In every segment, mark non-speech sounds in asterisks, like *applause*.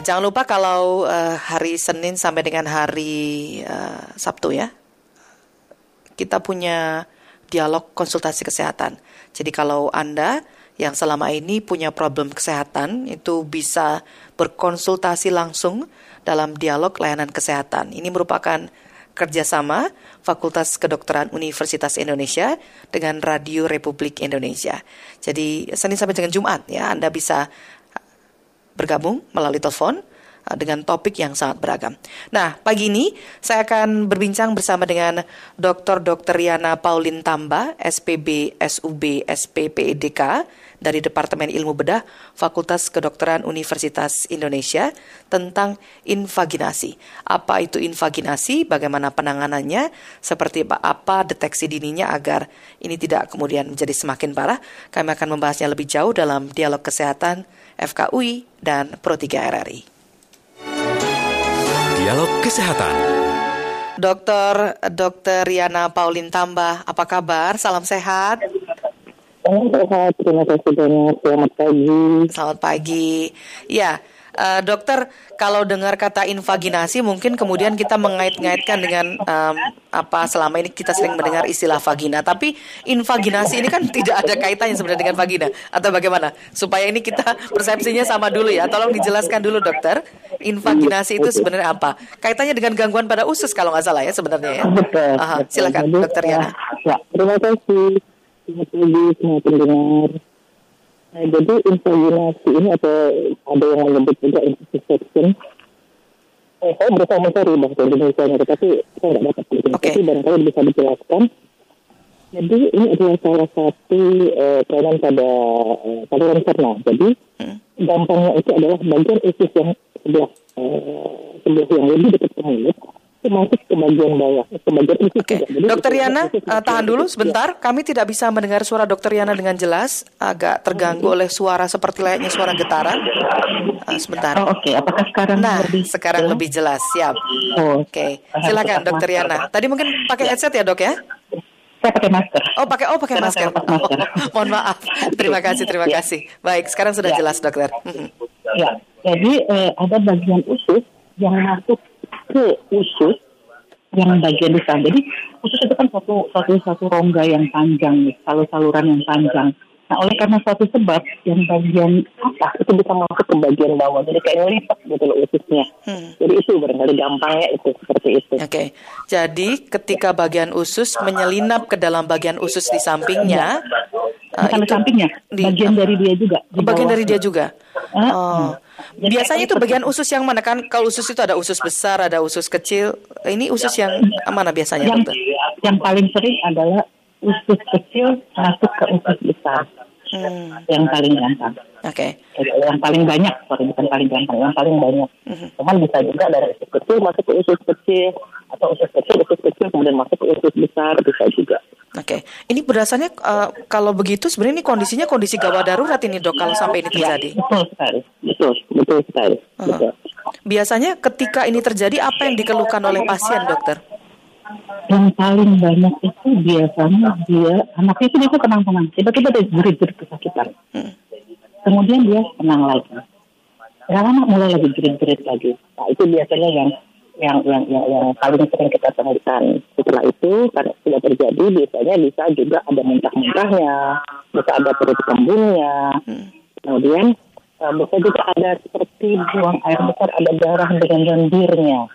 Jangan lupa kalau uh, hari Senin sampai dengan hari uh, Sabtu ya, kita punya dialog konsultasi kesehatan. Jadi kalau Anda yang selama ini punya problem kesehatan itu bisa berkonsultasi langsung dalam dialog layanan kesehatan. Ini merupakan kerjasama Fakultas Kedokteran Universitas Indonesia dengan Radio Republik Indonesia. Jadi Senin sampai dengan Jumat ya Anda bisa bergabung melalui telepon uh, dengan topik yang sangat beragam. Nah, pagi ini saya akan berbincang bersama dengan Dr. Dr. Yana Paulin Tamba, SPB, SUB, SPPEDK dari Departemen Ilmu Bedah Fakultas Kedokteran Universitas Indonesia tentang invaginasi. Apa itu invaginasi? Bagaimana penanganannya? Seperti apa deteksi dininya agar ini tidak kemudian menjadi semakin parah? Kami akan membahasnya lebih jauh dalam dialog kesehatan FKUI dan Pro 3 RRI. Dialog Kesehatan. Dokter Dokter Riana Paulin Tambah, apa kabar? Salam sehat. Sehat, terima kasih banyak. Selamat pagi. Selamat pagi. Ya, uh, dokter, kalau dengar kata invaginasi, mungkin kemudian kita mengait-ngaitkan dengan um, apa selama ini kita sering mendengar istilah vagina. Tapi invaginasi ini kan *laughs* tidak ada kaitannya sebenarnya dengan vagina. Atau bagaimana? Supaya ini kita persepsinya sama dulu ya. Tolong dijelaskan dulu dokter. Invaginasi itu sebenarnya apa? Kaitannya dengan gangguan pada usus kalau nggak salah ya sebenarnya ya. Betul. Aha, silakan dokter Yana. Ya, terima kasih. Selamat pagi semua pendengar. Nah, jadi invaginasi ini atau ada yang menyebut juga infection. Eh, saya berusaha mencari bahasa Indonesia tetapi saya tidak dapat. Oke. Tapi barangkali bisa dijelaskan. Jadi ini adalah salah satu kelainan pada uh, saluran cerna. Jadi Hmm. gampangnya itu adalah bagian usus yang sebelah uh, sebelah yang lebih dekat ke mulut itu masuk ke bagian bawah, ke bagian usus Oke, juga. Jadi Dokter Yana, usus- eh, tahan dulu sebentar. Kami tidak bisa mendengar suara Dokter Yana dengan jelas, agak terganggu oleh suara seperti layaknya suara getaran. Eh, sebentar. Oh, Oke, apakah sekarang Nah, lebih sekarang lebih jelas. Siap. Oh, Oke, silakan Dokter Yana. Tadi mungkin pakai headset ya dok ya? Saya pakai masker. Oh pakai oh pakai masker. masker. Oh, mohon maaf. *laughs* Terima kasih terima Ya. kasih. Baik, sekarang sudah Ya. jelas dokter. Ya, jadi eh, ada bagian usus yang masuk ke usus yang bagian besar. Jadi usus itu kan satu satu satu rongga yang panjang, nih, salur saluran yang panjang. Nah, oleh karena suatu sebab yang bagian atas itu bisa masuk ke bagian bawah, jadi kayak ngelipat gitu loh ususnya. Hmm. Jadi itu barangkali gampangnya itu seperti itu. Oke, jadi ketika bagian usus menyelinap ke dalam bagian usus di sampingnya, Bukan di itu- sampingnya, di- bagian dari dia juga. di bagian dari dia juga. Oh, Jadi biasanya itu bagian usus yang mana kan? Kalau usus itu ada usus besar, ada usus kecil. Ini usus yang mana biasanya, yang dokter? yang paling sering adalah usus kecil masuk ke usus besar Hmm, yang paling gampang Oke, yang paling banyak sorry bukan paling gampang yang paling banyak Mhm. cuman bisa juga dari usus kecil masuk ke usus kecil atau usus kecil usus kecil kemudian masuk ke usus besar bisa juga oke. Ini berdasarnya eh, kalau begitu sebenarnya ini kondisinya kondisi gawat darurat ini dok kalau sampai ini ya terjadi. betul sekali betul betul sekali Aha. betul. Biasanya ketika ini terjadi apa yang dikeluhkan oleh pasien dokter? Yang paling banyak itu biasanya dia anaknya itu biasa tenang-tenang tiba-tiba dia jerit-jerit kesakitan Hmm. kemudian dia tenang lagi. Nggak lama mulai lagi jerit-jerit lagi. Nah itu biasanya yang yang yang yang, yang paling sering kita temukan. Setelah itu karena sudah terjadi biasanya bisa juga ada muntah-muntahnya bisa ada perut kembungnya. Hmm. kemudian eh, bisa juga ada seperti buang air besar ada darah dengan lendirnya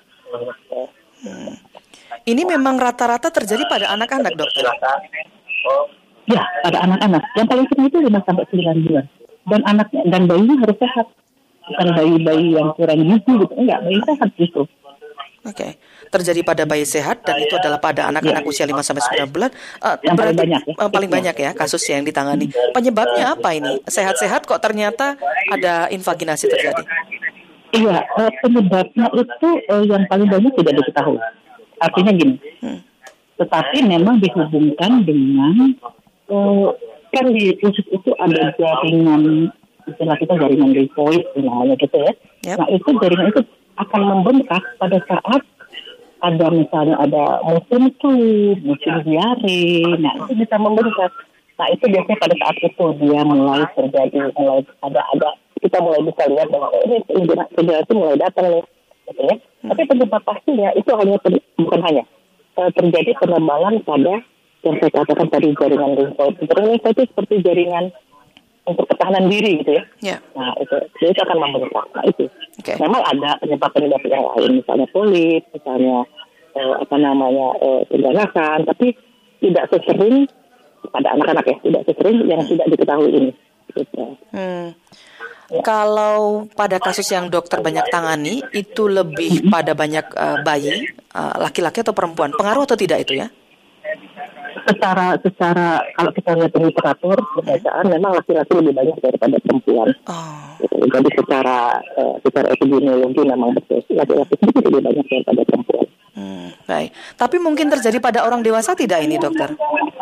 Ini memang rata-rata terjadi pada anak-anak dokter. Ya, pada anak-anak. Yang paling sering itu 5 sampai 9 bulan. Dan anaknya dan bayinya harus sehat. Bukan bayi-bayi yang kurang gizi gitu. Enggak, bayi sehat justru. Oke, terjadi pada bayi sehat dan itu adalah pada anak-anak Ya. usia 5 sampai 9 bulan. Eh, Yang paling banyak ya. eh, paling banyak ya kasus yang ditangani. Penyebabnya apa ini? Sehat-sehat kok ternyata ada invaginasi terjadi. Iya, eh, penyebabnya itu eh, yang paling banyak tidak diketahui. Artinya gini, Hmm. tetapi memang dihubungkan dengan eh, kan di usus itu ada jaringan istilah kita jaringan lipoid namanya gitu ya. Yap. Nah itu jaringan itu akan membengkak pada saat ada misalnya ada musim flu, musim diare, nah itu bisa membengkak. Nah itu biasanya pada saat itu dia mulai terjadi, mulai ada ada kita mulai bisa lihat bahwa oh, ini regenerasi mulai datang nih. Gitu ya. Hmm. Tapi penyebab pastinya itu hanya ter, bukan hanya uh, terjadi penebalan pada yang saya katakan tadi jaringan limfoid. Jaringan itu seperti jaringan untuk pertahanan diri gitu ya. Yeah. Nah itu, itu akan membengkak. Nah itu. Okay. Memang ada penyebab-penyebab yang lain, misalnya polip, misalnya eh, apa namanya eh, pengganasan, tapi tidak sesering pada anak-anak ya, tidak sesering yang tidak diketahui ini. Gitu. Hmm. Ya. Kalau pada kasus yang dokter banyak tangani, itu lebih pada banyak uh, bayi, laki-laki uh, atau perempuan. Pengaruh atau tidak itu ya? secara secara kalau kita lihat di literatur bacaan memang laki-laki lebih banyak daripada perempuan. Oh. Gitu. Jadi secara uh, secara epidemiologi memang betul laki-laki lebih banyak daripada perempuan. Hmm, baik. Tapi mungkin terjadi pada orang dewasa tidak ini dokter?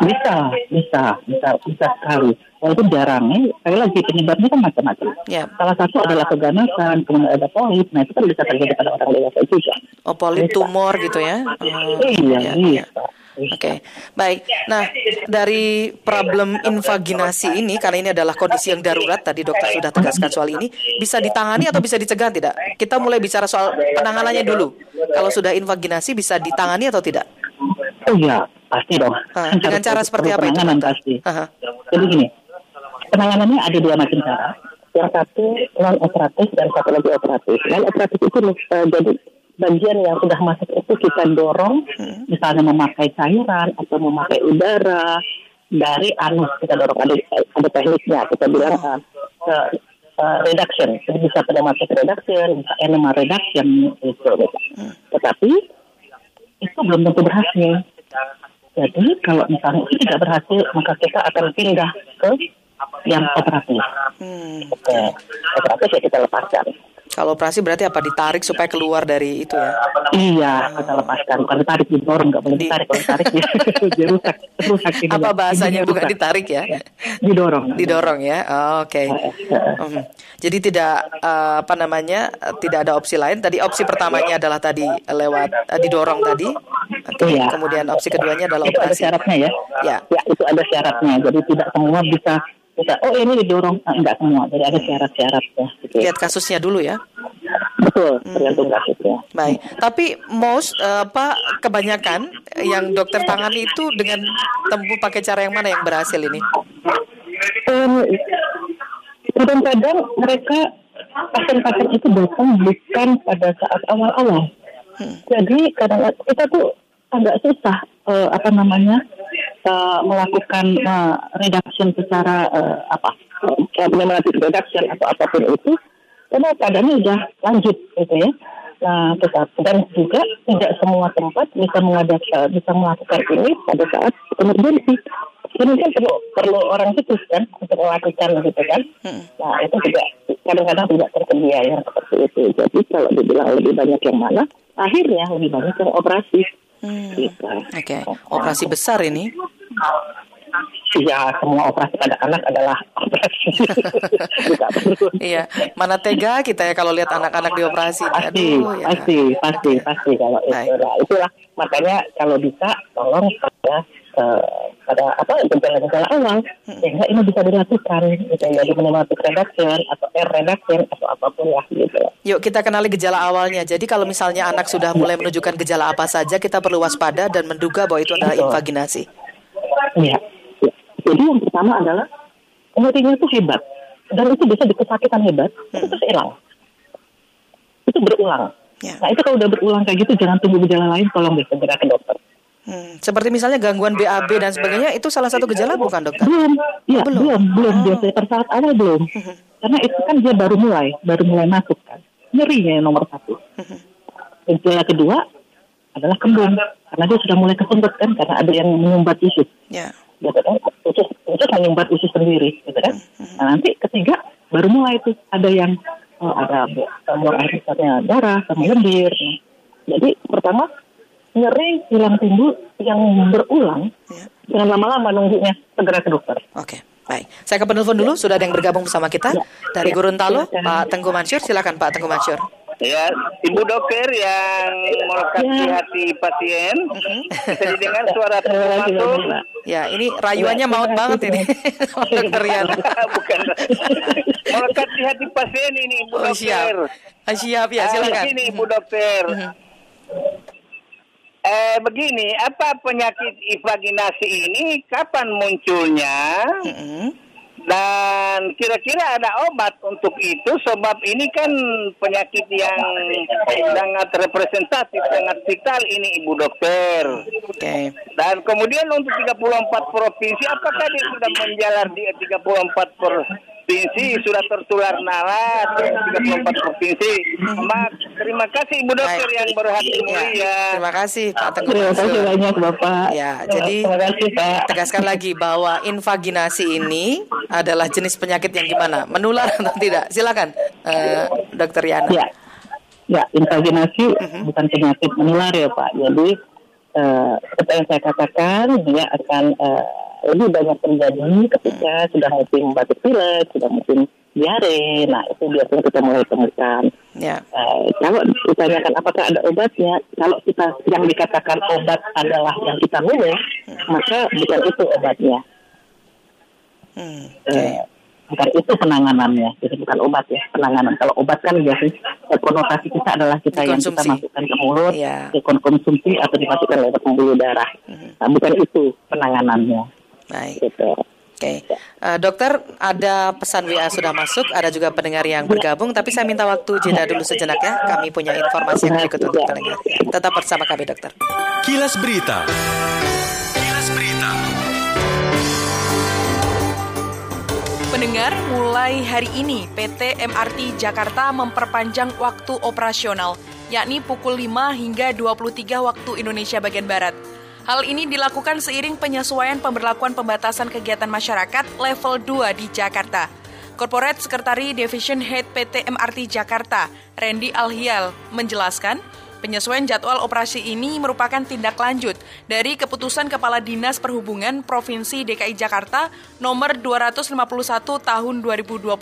Bisa, bisa, bisa, bisa sekali. Walaupun jarang ya, sekali lagi penyebabnya kan macam-macam. Yeah. Salah satu adalah keganasan, kemudian ada polip. Nah itu kan bisa terjadi pada orang dewasa juga. Oh polip tumor gitu ya? Oh, iya, iya. iya. Oke, okay. baik. Nah, dari problem invaginasi ini, karena ini adalah kondisi yang darurat, tadi dokter sudah tegaskan soal ini, bisa ditangani atau bisa dicegah tidak? Kita mulai bicara soal penanganannya dulu. Kalau sudah invaginasi, bisa ditangani atau tidak? Oh iya, pasti dong. Uh, dengan cara seperti apa itu? Penanganan pasti. -huh. Jadi gini, penanganannya ada dua macam cara. Yang satu non operatif dan satu lagi operatif. Non operatif itu uh, jadi bagian yang sudah masuk itu kita dorong, hmm. misalnya memakai cairan atau memakai udara dari anus kita dorong ada ada tekniknya kita bilang uh, uh, reduction, jadi bisa pneumatic reduction, bisa enema reduction itu. Hmm. Tetapi itu belum tentu berhasil. Jadi kalau misalnya itu tidak berhasil, maka kita akan pindah ke yang operatif. Hmm. Oke, operatif ya kita lepaskan. Kalau operasi berarti apa ditarik supaya keluar dari itu ya? Iya, kita lepaskan. Bukan ditarik, didorong nggak boleh ditarik. Kalau ditarik dia, *laughs* dia rusak, rusak. Apa bahasanya bukan ditarik ya? Didorong. Didorong ya. Oh, Oke. Okay. um, jadi tidak uh, apa namanya tidak ada opsi lain. Tadi opsi pertamanya adalah tadi lewat uh, didorong tadi. Okay. Iya. Kemudian opsi keduanya adalah itu operasi. Ada syaratnya ya? Ya. Ya itu ada syaratnya. Jadi tidak semua bisa bisa oh ini didorong nah, enggak semua jadi ada syarat-syarat ya gitu. lihat kasusnya dulu ya betul hmm. tergantung hmm. kasusnya baik tapi most uh, apa kebanyakan yang dokter tangani itu dengan tempuh pakai cara yang mana yang berhasil ini um, kadang-kadang mereka pasien-pasien itu datang bukan pada saat awal-awal hmm. jadi kadang kita tuh agak susah uh, apa namanya uh, melakukan uh, reduction secara uh, apa melakukan reduction atau apa pun itu karena keadaannya sudah lanjut gitu ya. Nah tetap dan juga tidak semua tempat bisa mengadakan bisa melakukan ini pada saat emergensi ini kan perlu perlu orang khusus kan untuk melakukan gitu kan. Hmm. nah itu juga kadang-kadang tidak tersedia yang seperti itu. Jadi kalau dibilang lebih banyak yang mana akhirnya lebih banyak yang operasi Hmm. Gitu. Oke, okay. operasi besar ini. Ya, semua operasi pada anak adalah operasi. *laughs* iya, mana tega kita ya kalau lihat anak-anak dioperasi. Pasti, Aduh, ya. pasti, pasti, pasti kalau itu. Nah, itulah makanya kalau bisa tolong pada uh, pada apa gejala-gejala awal hmm. sehingga ini bisa dilakukan gitu ya di pneumatic reduction atau air reduction atau apa pun lah gitu. Yuk kita kenali gejala awalnya. Jadi kalau misalnya anak sudah mulai menunjukkan gejala apa saja kita perlu waspada dan menduga bahwa itu adalah invaginasi. Iya. Ya. Jadi yang pertama adalah nyerinya itu hebat dan itu bisa dikesakitan hebat hmm. itu hilang. Itu berulang. Ya. Nah itu kalau udah berulang kayak gitu jangan tunggu gejala lain tolong deh segera ke dokter. Hmm, seperti misalnya gangguan BAB dan sebagainya itu salah satu gejala bukan dokter? Belum, ya, belum, belum, belum. Oh. Biasanya per saat awal belum, hmm. karena itu kan dia baru mulai, baru mulai masuk kan. Nyerinya yang nomor satu. Hmm. Gejala kedua adalah kembung, karena dia sudah mulai kesumbat kan, karena ada yang menyumbat usus. Yeah. Gitu kan, usus, usus menyumbat usus sendiri, gitu kan. Nah nanti ketiga baru mulai itu ada yang oh, ada buang air darah sama lendir. Jadi pertama nyeri hilang timbul yang berulang ya. jangan lama-lama nunggunya segera ke dokter. Oke. Baik, saya ke penelpon dulu. Sudah ada yang bergabung bersama kita ya. dari ya. Gorontalo, ya. Pak Tengku Mansur. Silakan Pak Tengku Mansur. Ya, ibu dokter yang melekat di Ya. hati pasien, Mhm. bisa didengar suara kasih termasuk. Ya, ini rayuannya Ya, maut banget ini. *laughs* Dokter Yana. *laughs* Bukan. melekat di hati pasien ini, ibu Oh, siap. dokter. Ah, siap ya, Ah, silakan. Begini, ibu dokter. Mhm. Eh, begini, apa penyakit invaginasi ini? Kapan munculnya? Mhm. Dan kira-kira ada obat untuk itu sebab ini kan penyakit yang sangat representatif, sangat vital ini Ibu Dokter. Oke. Dan kemudian untuk 34 provinsi, apakah dia sudah menjalar di 34 provinsi, sudah tertular nalas di 34 provinsi? Mak, terima kasih Ibu Dokter Baik. yang berhati Ya, mulia. terima kasih Pak Teguh Terima kasih banyak Bapak. Ya, jadi Terima kasih Pak. tegaskan lagi bahwa invaginasi ini adalah jenis penyakit yang gimana? Menular atau tidak? Silakan, eh, Dokter Yana. Ya, ya invaginasi Mhm. bukan penyakit menular ya Pak. Jadi eh, seperti yang saya katakan dia akan eh, lebih banyak terjadi ketika sudah musim batuk pilek, sudah musim diare. Nah itu biasanya kita mulai temukan. Ya, Eh, kalau ditanyakan apakah ada obatnya, kalau kita yang dikatakan obat adalah yang kita minum, maka bukan itu obatnya. Hmm. Eh, bukan itu penanganannya, jadi bukan obat ya penanganan. Kalau obat kan biasanya konotasi kita adalah kita yang kita masukkan ke mulut, ke konsumsi atau dimasukkan lewat pembuluh darah. Nah, bukan itu penanganannya. Baik. Gitu. Oke, Eh, dokter ada pesan WA sudah masuk, ada juga pendengar yang bergabung, tapi saya minta waktu jeda dulu sejenak ya. Kami punya informasi yang berikut untuk pendengar. Ya, tetap bersama kami dokter. Kilas Berita. Kilas Berita. Pendengar, mulai hari ini PT MRT Jakarta memperpanjang waktu operasional, yakni pukul 5 hingga 23 waktu Indonesia bagian Barat. Hal ini dilakukan seiring penyesuaian pemberlakuan pembatasan kegiatan masyarakat level 2 di Jakarta. Corporate Secretary Division Head PT MRT Jakarta, Randy Alhial, menjelaskan, Penyesuaian jadwal operasi ini merupakan tindak lanjut dari keputusan Kepala Dinas Perhubungan Provinsi DKI Jakarta nomor 251 tahun 2022.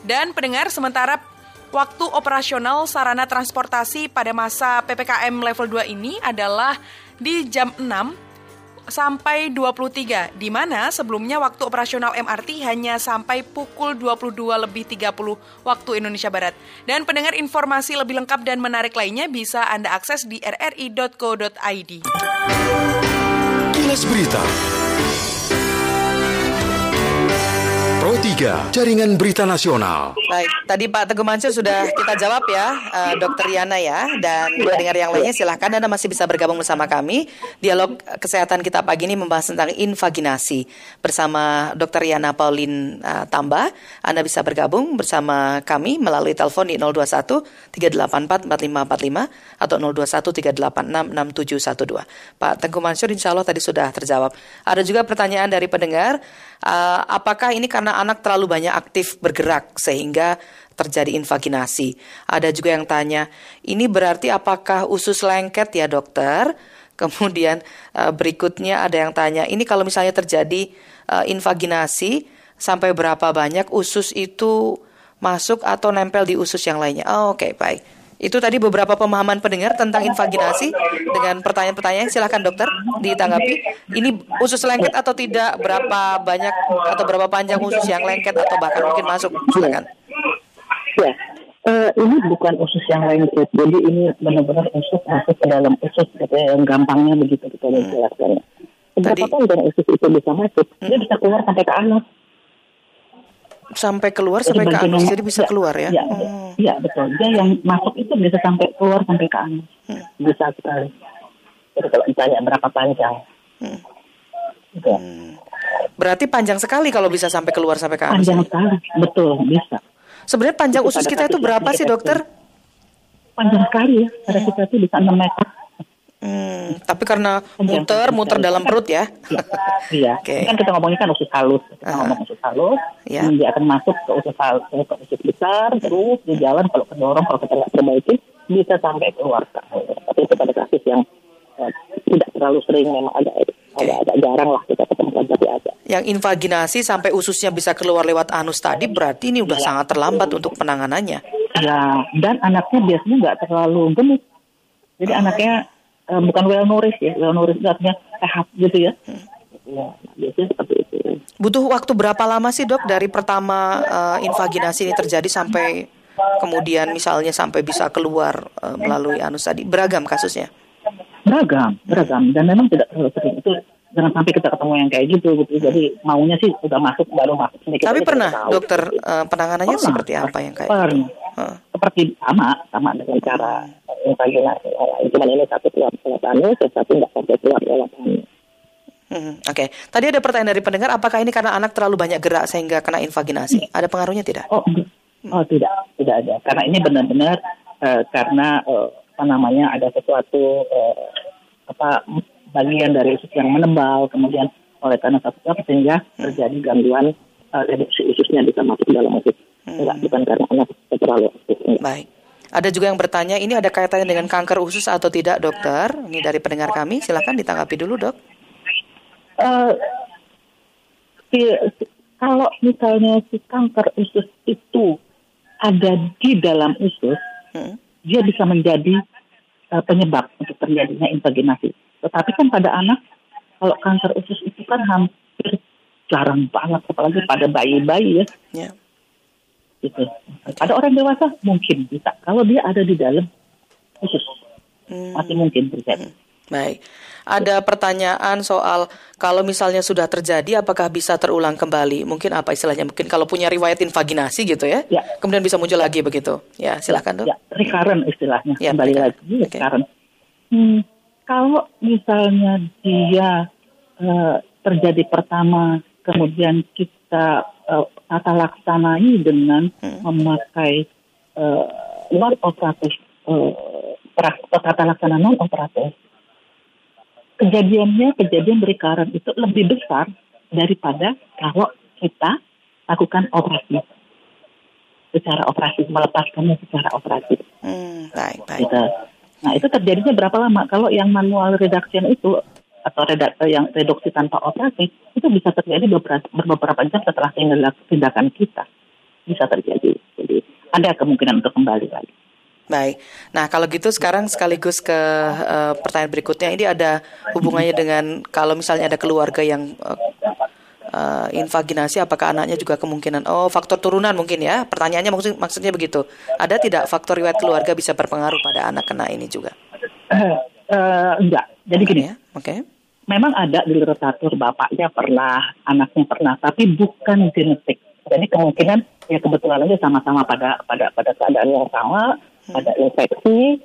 Dan pendengar sementara waktu operasional sarana transportasi pada masa PPKM level 2 ini adalah di jam 6 sampai 23, di mana sebelumnya waktu operasional MRT hanya sampai pukul 22 lebih 30 waktu Indonesia Barat. Dan pendengar informasi lebih lengkap dan menarik lainnya bisa Anda akses di rri.co.id. Kilas Berita. Pro 3, Jaringan Berita Nasional. Baik, tadi Pak Teguh Mansur sudah kita jawab ya, eh, Dokter Yana ya, dan pendengar yang lainnya silahkan Anda masih bisa bergabung bersama kami. Dialog kesehatan kita pagi ini membahas tentang invaginasi bersama Dokter Yana Paulin eh, Tamba. Anda bisa bergabung bersama kami melalui telepon di 021 384 4545 atau 021 386 6712. Pak Teguh Mansur insya Allah tadi sudah terjawab. Ada juga pertanyaan dari pendengar, eh, apakah ini karena anak terlalu banyak aktif bergerak sehingga terjadi invaginasi. Ada juga yang tanya, ini berarti apakah usus lengket ya dokter? *laughs* Kemudian eh, berikutnya ada yang tanya, ini kalau misalnya terjadi eh, invaginasi sampai berapa banyak usus itu masuk atau nempel di usus yang lainnya? Oh, Oke, baik. Itu tadi beberapa pemahaman pendengar tentang invaginasi dengan pertanyaan-pertanyaan. Silakan dokter ditanggapi. Ini usus lengket atau tidak? Berapa banyak atau berapa panjang usus yang lengket atau bahkan mungkin masuk? Silakan. Ya, eh, ini bukan usus yang lengket. Jadi ini benar-benar usus masuk ke dalam usus, gitu ya, yang gampangnya begitu kita menjelaskannya. Seberapa Tadi- panjang usus itu bisa masuk? Dia bisa keluar sampai ke anus. Sampai keluar Jadi sampai ke anus, jadi bisa keluar ya? Ya, Oh. ya, betul. Dia yang masuk itu bisa sampai keluar sampai ke anus. Hmm. Bisa sekali. Jadi kalau ditanya berapa panjang, Hmm. gitu. Berarti panjang sekali kalau bisa sampai keluar sampai ke anus. panjang sekali, betul bisa. Sebenarnya panjang Itu usus kita itu berapa sih dokter? Panjang sekali ya, pada kita itu bisa 6 meter. Hmm, tapi karena muter, muter dalam perut ya. Iya, *laughs* Oke. kan kita ngomongnya kan usus halus. Kita Ah. ngomong usus halus, Iya. dia akan masuk ke usus halus, ke usus besar, terus di jalan kalau kedorong, kalau kita nggak perbaiki, bisa sampai keluar. Tapi itu pada kasus yang eh, tidak terlalu sering, memang agak agak, agak jarang lah kita ketemukan, tapi ada. Yang invaginasi sampai ususnya bisa keluar lewat anus tadi berarti ini udah Iya. sangat terlambat untuk penanganannya. Ya, dan anaknya biasanya nggak terlalu gemuk. Jadi anaknya eh, bukan well nourished ya, well nourished artinya sehat gitu ya. Ya, biasanya seperti itu. Butuh waktu berapa lama sih dok dari pertama eh, invaginasi ini terjadi sampai kemudian misalnya sampai bisa keluar eh, melalui anus tadi beragam kasusnya. Beragam, beragam, dan memang tidak terlalu sering itu. Jangan sampai kita ketemu yang kayak gitu, gitu. Jadi maunya sih udah masuk baru masuk. Kita Tapi pernah tahu. dokter eh, penanganannya Pernah. seperti apa yang kayak? Pernah. Heeh. Seperti sama, sama dengan cara invaginasi. Cuman ini satu keluar lewat anus, yang satu nggak sampai keluar lewat anus. Hmm, Oke, tadi ada pertanyaan dari pendengar, apakah ini karena anak terlalu banyak gerak sehingga kena invaginasi? Ada pengaruhnya tidak? Oh, oh tidak, tidak ada. Karena ini benar-benar eh, karena eh, apa namanya ada sesuatu eh, apa bagian dari usus yang menebal, kemudian oleh karena satu sehingga terjadi gangguan eh, reduksi ususnya bisa masuk dalam usus. Enggak, bukan karena anak terlalu aktif. Baik. Ada juga yang bertanya, ini ada kaitannya dengan kanker usus atau tidak, dokter? Ini dari pendengar kami, silahkan ditanggapi dulu, dok. Eh, si- si- kalau misalnya si kanker usus itu ada di dalam usus, Hmm. dia bisa menjadi eh, penyebab untuk terjadinya invaginasi. Tetapi kan pada anak, kalau kanker usus itu kan hampir jarang banget, apalagi pada bayi-bayi ya. Ya. Gitu. Pada orang dewasa mungkin bisa. Kalau dia ada di dalam usus, Hmm. masih mungkin terjadi. Baik. Ada pertanyaan soal kalau misalnya sudah terjadi, apakah bisa terulang kembali? Mungkin apa istilahnya? Mungkin kalau punya riwayat invaginasi gitu ya, Ya. kemudian bisa muncul lagi begitu. Ya, silakan dok. Ya, recurrent istilahnya. Ya, Kembali recurrent. lagi, Oke. recurrent. Hmm, kalau misalnya dia eh, terjadi pertama, kemudian kita eh, tata laksanai dengan Hmm. memakai eh, non operatif, atau tata laksana non operatif, kejadiannya kejadian recurrent itu lebih besar daripada kalau kita lakukan operasi secara operasi melepaskannya secara operasi Hmm, baik, baik. gitu. Nah itu terjadinya berapa lama? Kalau yang manual reduction itu atau redak, eh, yang reduksi tanpa operasi itu bisa terjadi beberapa, beberapa jam setelah tindak- tindakan kita bisa terjadi. Jadi ada kemungkinan untuk kembali lagi. Baik. Nah, kalau gitu sekarang sekaligus ke eh, pertanyaan berikutnya. Ini ada hubungannya dengan kalau misalnya ada keluarga yang eh, eh, invaginasi, apakah anaknya juga kemungkinan? Oh, faktor turunan mungkin ya. Pertanyaannya maksud, maksudnya begitu. Ada tidak faktor riwayat keluarga bisa berpengaruh pada anak kena ini juga? Eh, eh, enggak. Jadi gini, Ya, oke. Memang ada di literatur bapaknya pernah, anaknya pernah, tapi bukan genetik. Jadi kemungkinan ya kebetulan aja sama-sama pada pada pada keadaan yang sama, ada infeksi,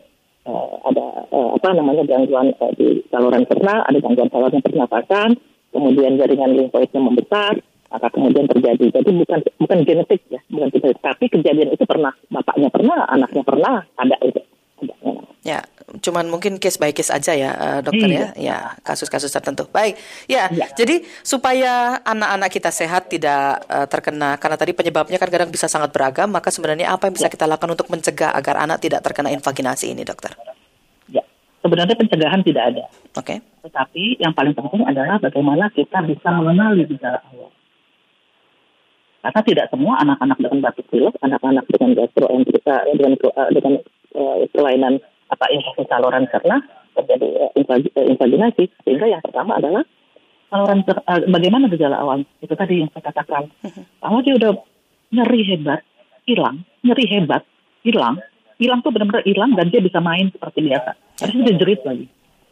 eh, ada eh, apa namanya gangguan eh, di saluran cerna, ada gangguan saluran pernapasan, kemudian jaringan limfoidnya membesar, maka kemudian terjadi. Jadi bukan bukan genetik ya, bukan genetik, tapi kejadian itu pernah, bapaknya pernah, anaknya pernah, ada itu. Ada. Ya, cuman mungkin case by case aja ya, eh, dokter ya. Ya, kasus-kasus tertentu. Baik. Ya, Iya. jadi supaya anak-anak kita sehat tidak eh, terkena karena tadi penyebabnya kan kadang bisa sangat beragam, maka sebenarnya apa yang bisa kita lakukan untuk mencegah agar anak tidak terkena invaginasi ini, dokter? Ya, sebenarnya pencegahan tidak ada. Oke. Tetapi yang paling penting adalah bagaimana kita bisa mengenali gejala awal. Karena tidak semua anak-anak dengan batuk pilek, anak-anak dengan dengan eh, dengan eh, kelainan apa infeksi saluran cerna terjadi eh, invagi- eh, invaginasi. Sehingga yang pertama adalah saluran cer- eh, bagaimana gejala awal itu tadi yang saya katakan. Kalau dia udah nyeri hebat, hilang, nyeri hebat, hilang, hilang tuh benar-benar hilang dan dia bisa main seperti biasa. Itu dia jerit lagi.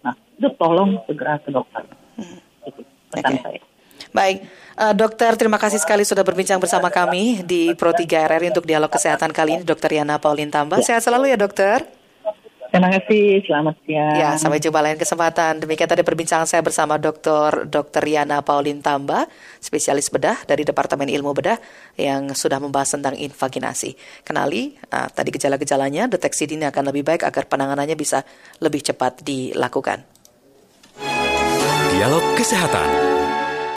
Nah, itu tolong segera ke dokter. Itu pesan Oke. saya. Baik, Eh, dokter terima kasih sekali sudah berbincang bersama kami di Pro 3 RRI untuk dialog kesehatan kali ini, dokter Yana Paulin Tambah. Sehat selalu ya dokter. Terima kasih, selamat siang. Ya, sampai jumpa lain kesempatan. Demikian tadi perbincangan saya bersama Dr. Dr. Yana Paulin Tamba, spesialis bedah dari Departemen Ilmu Bedah yang sudah membahas tentang invaginasi. Kenali ah, tadi gejala-gejalanya, deteksi dini akan lebih baik agar penanganannya bisa lebih cepat dilakukan. Dialog Kesehatan.